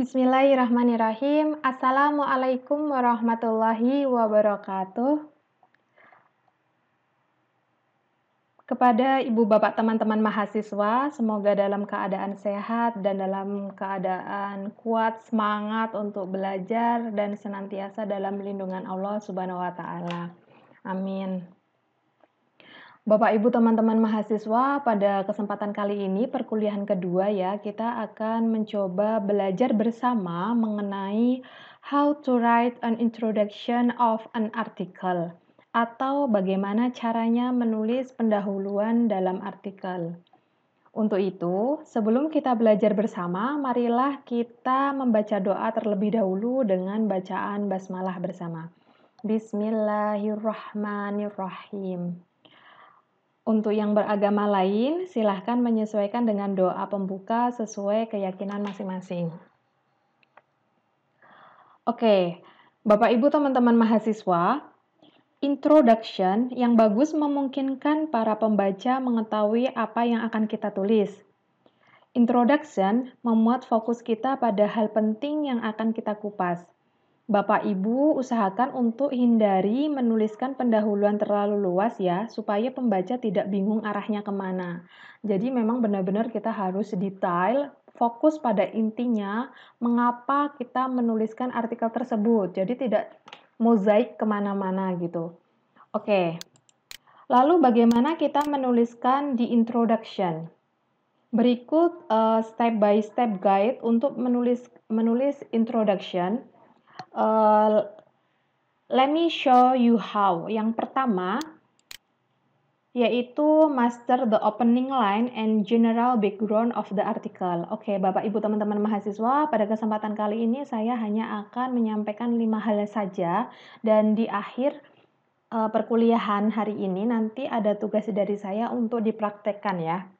Bismillahirrahmanirrahim. Assalamualaikum warahmatullahi wabarakatuh. Kepada ibu bapak teman-teman mahasiswa, semoga dalam keadaan sehat dan dalam keadaan kuat, semangat untuk belajar dan senantiasa dalam lindungan Allah Subhanahu wa taala. Amin. Bapak Ibu teman-teman mahasiswa, pada kesempatan kali ini perkuliahan kedua ya, kita akan mencoba belajar bersama mengenai how to write an introduction of an article atau bagaimana caranya menulis pendahuluan dalam artikel. Untuk itu, sebelum kita belajar bersama, marilah kita membaca doa terlebih dahulu dengan bacaan basmalah bersama. Bismillahirrahmanirrahim. Untuk yang beragama lain, silahkan menyesuaikan dengan doa pembuka sesuai keyakinan masing-masing. Oke, Bapak Ibu teman-teman mahasiswa, introduction yang bagus memungkinkan para pembaca mengetahui apa yang akan kita tulis. Introduction memuat fokus kita pada hal penting yang akan kita kupas. Bapak Ibu usahakan untuk hindari menuliskan pendahuluan terlalu luas ya, supaya pembaca tidak bingung arahnya ke mana. Jadi memang benar-benar kita harus detail, fokus pada intinya, mengapa kita menuliskan artikel tersebut. Jadi tidak mozaik ke mana-mana gitu. Oke, lalu bagaimana kita menuliskan di introduction? Berikut uh, step by step guide untuk menulis menulis introduction Uh, let me show you how. Yang pertama yaitu master the opening line and general background of the article. Oke, okay, Bapak Ibu teman-teman mahasiswa, pada kesempatan kali ini saya hanya akan menyampaikan lima hal saja dan di akhir uh, perkuliahan hari ini nanti ada tugas dari saya untuk dipraktekkan ya.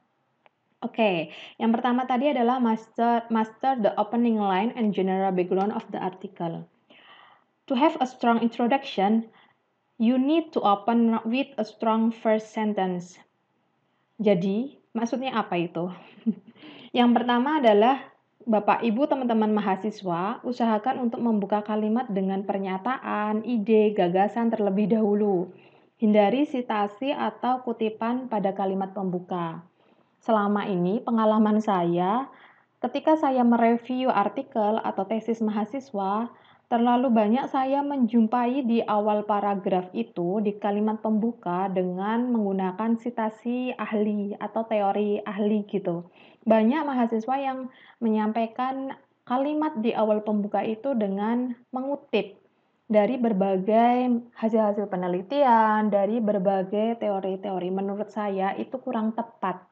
Oke, okay. yang pertama tadi adalah master master the opening line and general background of the article. To have a strong introduction, you need to open with a strong first sentence. Jadi, maksudnya apa itu? Yang pertama adalah Bapak, Ibu, teman-teman mahasiswa, usahakan untuk membuka kalimat dengan pernyataan, ide, gagasan terlebih dahulu. Hindari sitasi atau kutipan pada kalimat pembuka. Selama ini, pengalaman saya, ketika saya mereview artikel atau tesis mahasiswa, Terlalu banyak saya menjumpai di awal paragraf itu di kalimat pembuka dengan menggunakan sitasi ahli atau teori ahli gitu. Banyak mahasiswa yang menyampaikan kalimat di awal pembuka itu dengan mengutip dari berbagai hasil-hasil penelitian, dari berbagai teori-teori. Menurut saya itu kurang tepat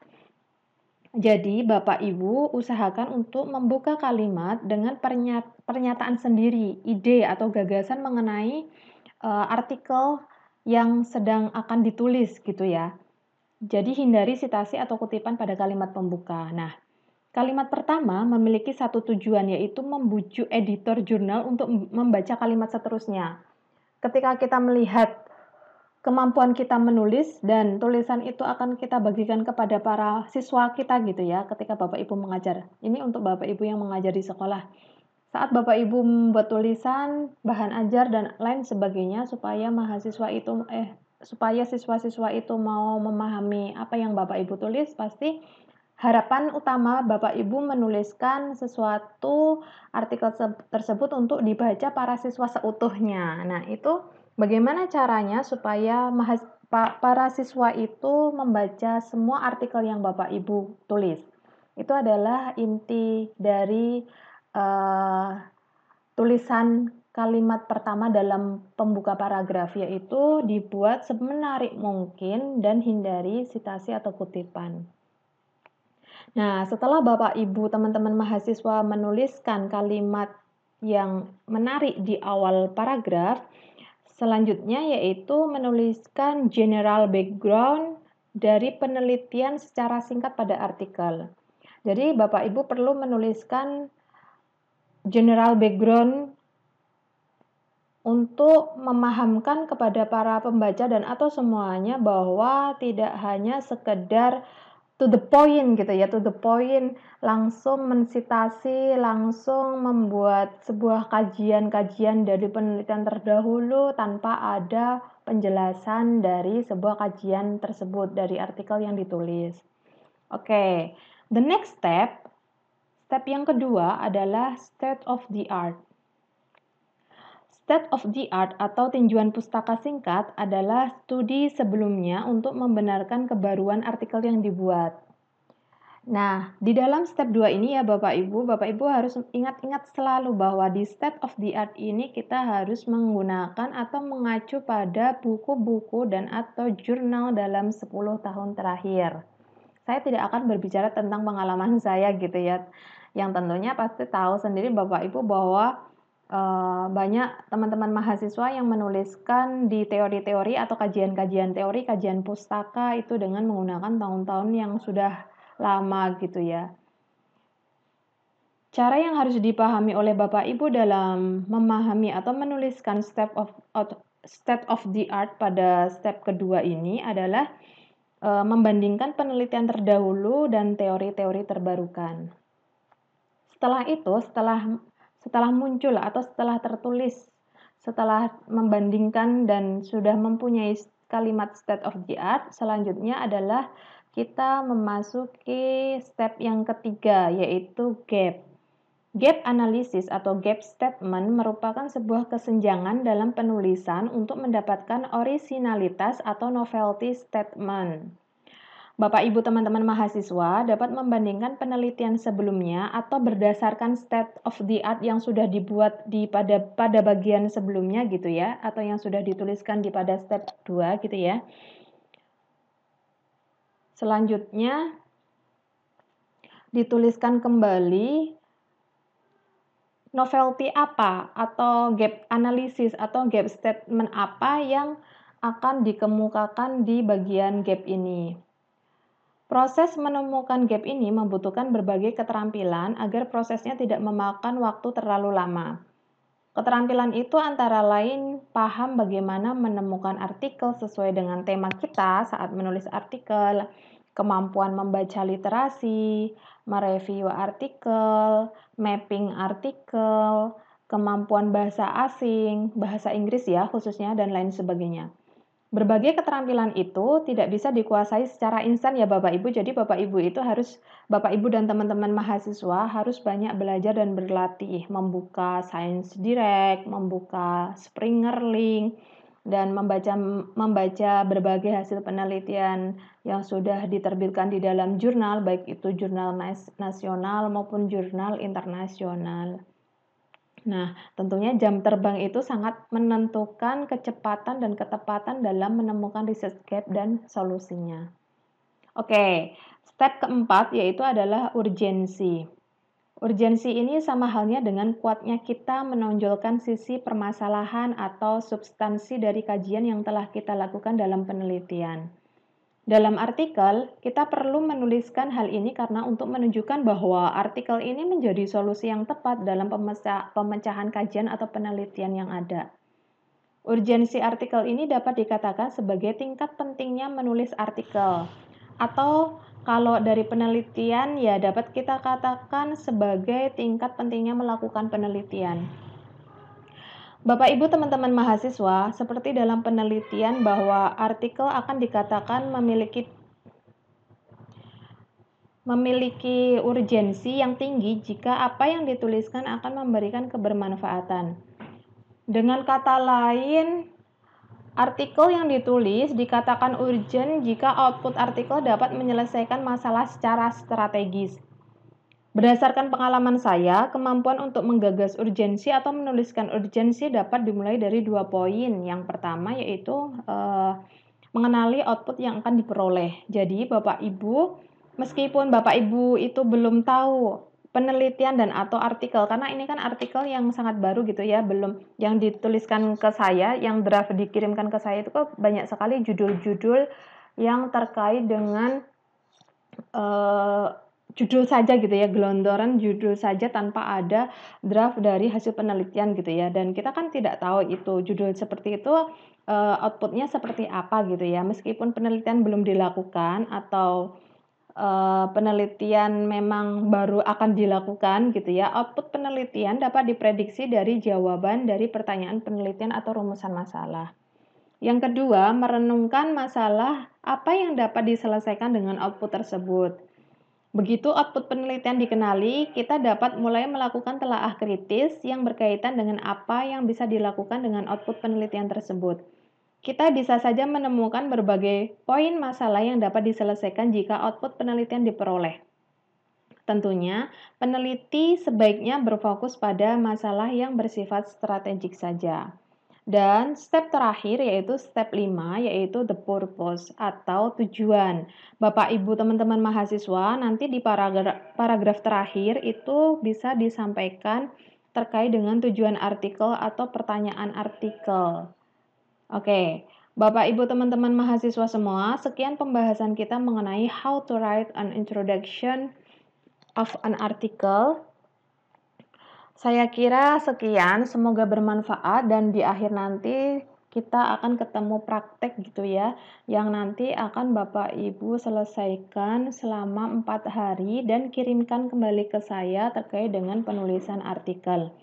jadi, Bapak Ibu usahakan untuk membuka kalimat dengan pernyataan sendiri, ide atau gagasan mengenai uh, artikel yang sedang akan ditulis gitu ya. Jadi hindari sitasi atau kutipan pada kalimat pembuka. Nah, kalimat pertama memiliki satu tujuan yaitu membujuk editor jurnal untuk membaca kalimat seterusnya. Ketika kita melihat kemampuan kita menulis dan tulisan itu akan kita bagikan kepada para siswa kita gitu ya ketika Bapak Ibu mengajar. Ini untuk Bapak Ibu yang mengajar di sekolah. Saat Bapak Ibu membuat tulisan, bahan ajar dan lain sebagainya supaya mahasiswa itu eh supaya siswa-siswa itu mau memahami apa yang Bapak Ibu tulis pasti harapan utama Bapak Ibu menuliskan sesuatu artikel tersebut untuk dibaca para siswa seutuhnya. Nah, itu Bagaimana caranya supaya para siswa itu membaca semua artikel yang Bapak Ibu tulis? Itu adalah inti dari uh, tulisan kalimat pertama dalam pembuka paragraf yaitu dibuat semenarik mungkin dan hindari sitasi atau kutipan. Nah, setelah Bapak Ibu teman-teman mahasiswa menuliskan kalimat yang menarik di awal paragraf, Selanjutnya yaitu menuliskan general background dari penelitian secara singkat pada artikel. Jadi Bapak Ibu perlu menuliskan general background untuk memahamkan kepada para pembaca dan atau semuanya bahwa tidak hanya sekedar to the point gitu ya, to the point, langsung mensitasi, langsung membuat sebuah kajian-kajian dari penelitian terdahulu tanpa ada penjelasan dari sebuah kajian tersebut dari artikel yang ditulis. Oke, okay. the next step, step yang kedua adalah state of the art. State of the art atau tinjauan pustaka singkat adalah studi sebelumnya untuk membenarkan kebaruan artikel yang dibuat. Nah, di dalam step 2 ini ya Bapak Ibu, Bapak Ibu harus ingat-ingat selalu bahwa di state of the art ini kita harus menggunakan atau mengacu pada buku-buku dan atau jurnal dalam 10 tahun terakhir. Saya tidak akan berbicara tentang pengalaman saya gitu ya. Yang tentunya pasti tahu sendiri Bapak Ibu bahwa uh, banyak teman-teman mahasiswa yang menuliskan di teori-teori atau kajian-kajian teori, kajian pustaka itu dengan menggunakan tahun-tahun yang sudah lama gitu ya. Cara yang harus dipahami oleh Bapak Ibu dalam memahami atau menuliskan step of, state of the art pada step kedua ini adalah e, membandingkan penelitian terdahulu dan teori-teori terbarukan. Setelah itu, setelah setelah muncul atau setelah tertulis, setelah membandingkan dan sudah mempunyai kalimat state of the art, selanjutnya adalah kita memasuki step yang ketiga yaitu gap. Gap analysis atau gap statement merupakan sebuah kesenjangan dalam penulisan untuk mendapatkan originalitas atau novelty statement. Bapak Ibu teman-teman mahasiswa dapat membandingkan penelitian sebelumnya atau berdasarkan state of the art yang sudah dibuat di pada pada bagian sebelumnya gitu ya atau yang sudah dituliskan di pada step 2 gitu ya. Selanjutnya dituliskan kembali novelty apa atau gap analysis atau gap statement apa yang akan dikemukakan di bagian gap ini. Proses menemukan gap ini membutuhkan berbagai keterampilan agar prosesnya tidak memakan waktu terlalu lama. Keterampilan itu antara lain paham bagaimana menemukan artikel sesuai dengan tema kita saat menulis artikel, kemampuan membaca literasi, mereview artikel, mapping artikel, kemampuan bahasa asing, bahasa Inggris ya khususnya dan lain sebagainya. Berbagai keterampilan itu tidak bisa dikuasai secara instan ya Bapak Ibu. Jadi Bapak Ibu itu harus Bapak Ibu dan teman-teman mahasiswa harus banyak belajar dan berlatih, membuka Science Direct, membuka Springer Link dan membaca membaca berbagai hasil penelitian yang sudah diterbitkan di dalam jurnal baik itu jurnal nasional maupun jurnal internasional. Nah, tentunya jam terbang itu sangat menentukan kecepatan dan ketepatan dalam menemukan research gap dan solusinya. Oke, step keempat yaitu adalah urgensi. Urgensi ini sama halnya dengan kuatnya kita menonjolkan sisi permasalahan atau substansi dari kajian yang telah kita lakukan dalam penelitian. Dalam artikel, kita perlu menuliskan hal ini karena untuk menunjukkan bahwa artikel ini menjadi solusi yang tepat dalam pemecahan kajian atau penelitian yang ada. Urgensi artikel ini dapat dikatakan sebagai tingkat pentingnya menulis artikel, atau kalau dari penelitian ya dapat kita katakan sebagai tingkat pentingnya melakukan penelitian. Bapak Ibu teman-teman mahasiswa, seperti dalam penelitian bahwa artikel akan dikatakan memiliki memiliki urgensi yang tinggi jika apa yang dituliskan akan memberikan kebermanfaatan. Dengan kata lain, artikel yang ditulis dikatakan urgent jika output artikel dapat menyelesaikan masalah secara strategis. Berdasarkan pengalaman saya, kemampuan untuk menggagas urgensi atau menuliskan urgensi dapat dimulai dari dua poin. Yang pertama yaitu eh, mengenali output yang akan diperoleh. Jadi, Bapak Ibu, meskipun Bapak Ibu itu belum tahu penelitian dan atau artikel karena ini kan artikel yang sangat baru gitu ya belum yang dituliskan ke saya yang draft dikirimkan ke saya itu kok banyak sekali judul-judul yang terkait dengan uh, judul saja gitu ya, gelondoran judul saja tanpa ada draft dari hasil penelitian gitu ya. Dan kita kan tidak tahu itu judul seperti itu uh, outputnya seperti apa gitu ya. Meskipun penelitian belum dilakukan atau uh, penelitian memang baru akan dilakukan gitu ya, output penelitian dapat diprediksi dari jawaban dari pertanyaan penelitian atau rumusan masalah. Yang kedua, merenungkan masalah apa yang dapat diselesaikan dengan output tersebut. Begitu output penelitian dikenali, kita dapat mulai melakukan telaah kritis yang berkaitan dengan apa yang bisa dilakukan dengan output penelitian tersebut. Kita bisa saja menemukan berbagai poin masalah yang dapat diselesaikan jika output penelitian diperoleh. Tentunya, peneliti sebaiknya berfokus pada masalah yang bersifat strategik saja. Dan step terakhir yaitu step 5 yaitu the purpose atau tujuan. Bapak Ibu teman-teman mahasiswa nanti di paragraf, paragraf terakhir itu bisa disampaikan terkait dengan tujuan artikel atau pertanyaan artikel. Oke, Bapak Ibu teman-teman mahasiswa semua, sekian pembahasan kita mengenai how to write an introduction of an article saya kira sekian, semoga bermanfaat dan di akhir nanti kita akan ketemu praktek gitu ya, yang nanti akan Bapak Ibu selesaikan selama empat hari dan kirimkan kembali ke saya terkait dengan penulisan artikel.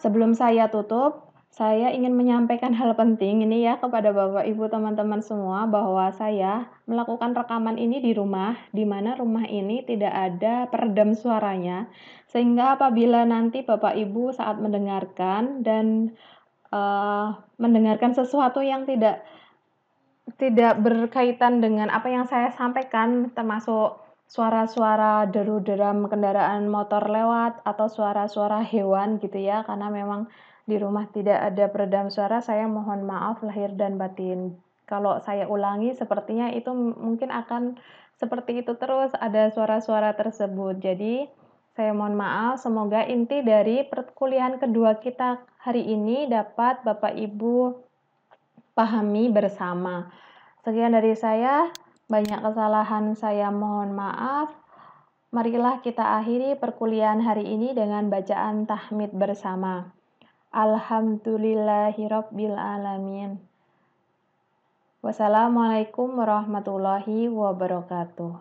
Sebelum saya tutup, saya ingin menyampaikan hal penting ini ya kepada Bapak Ibu teman-teman semua bahwa saya melakukan rekaman ini di rumah di mana rumah ini tidak ada peredam suaranya. Sehingga apabila nanti Bapak Ibu saat mendengarkan dan uh, mendengarkan sesuatu yang tidak tidak berkaitan dengan apa yang saya sampaikan termasuk suara-suara deru-deram kendaraan motor lewat atau suara-suara hewan gitu ya karena memang di rumah tidak ada peredam suara, saya mohon maaf lahir dan batin. Kalau saya ulangi, sepertinya itu mungkin akan seperti itu terus, ada suara-suara tersebut. Jadi, saya mohon maaf, semoga inti dari perkuliahan kedua kita hari ini dapat Bapak Ibu pahami bersama. Sekian dari saya, banyak kesalahan saya mohon maaf. Marilah kita akhiri perkuliahan hari ini dengan bacaan tahmid bersama. Alhamdulillahirabbil alamin. Wassalamualaikum warahmatullahi wabarakatuh.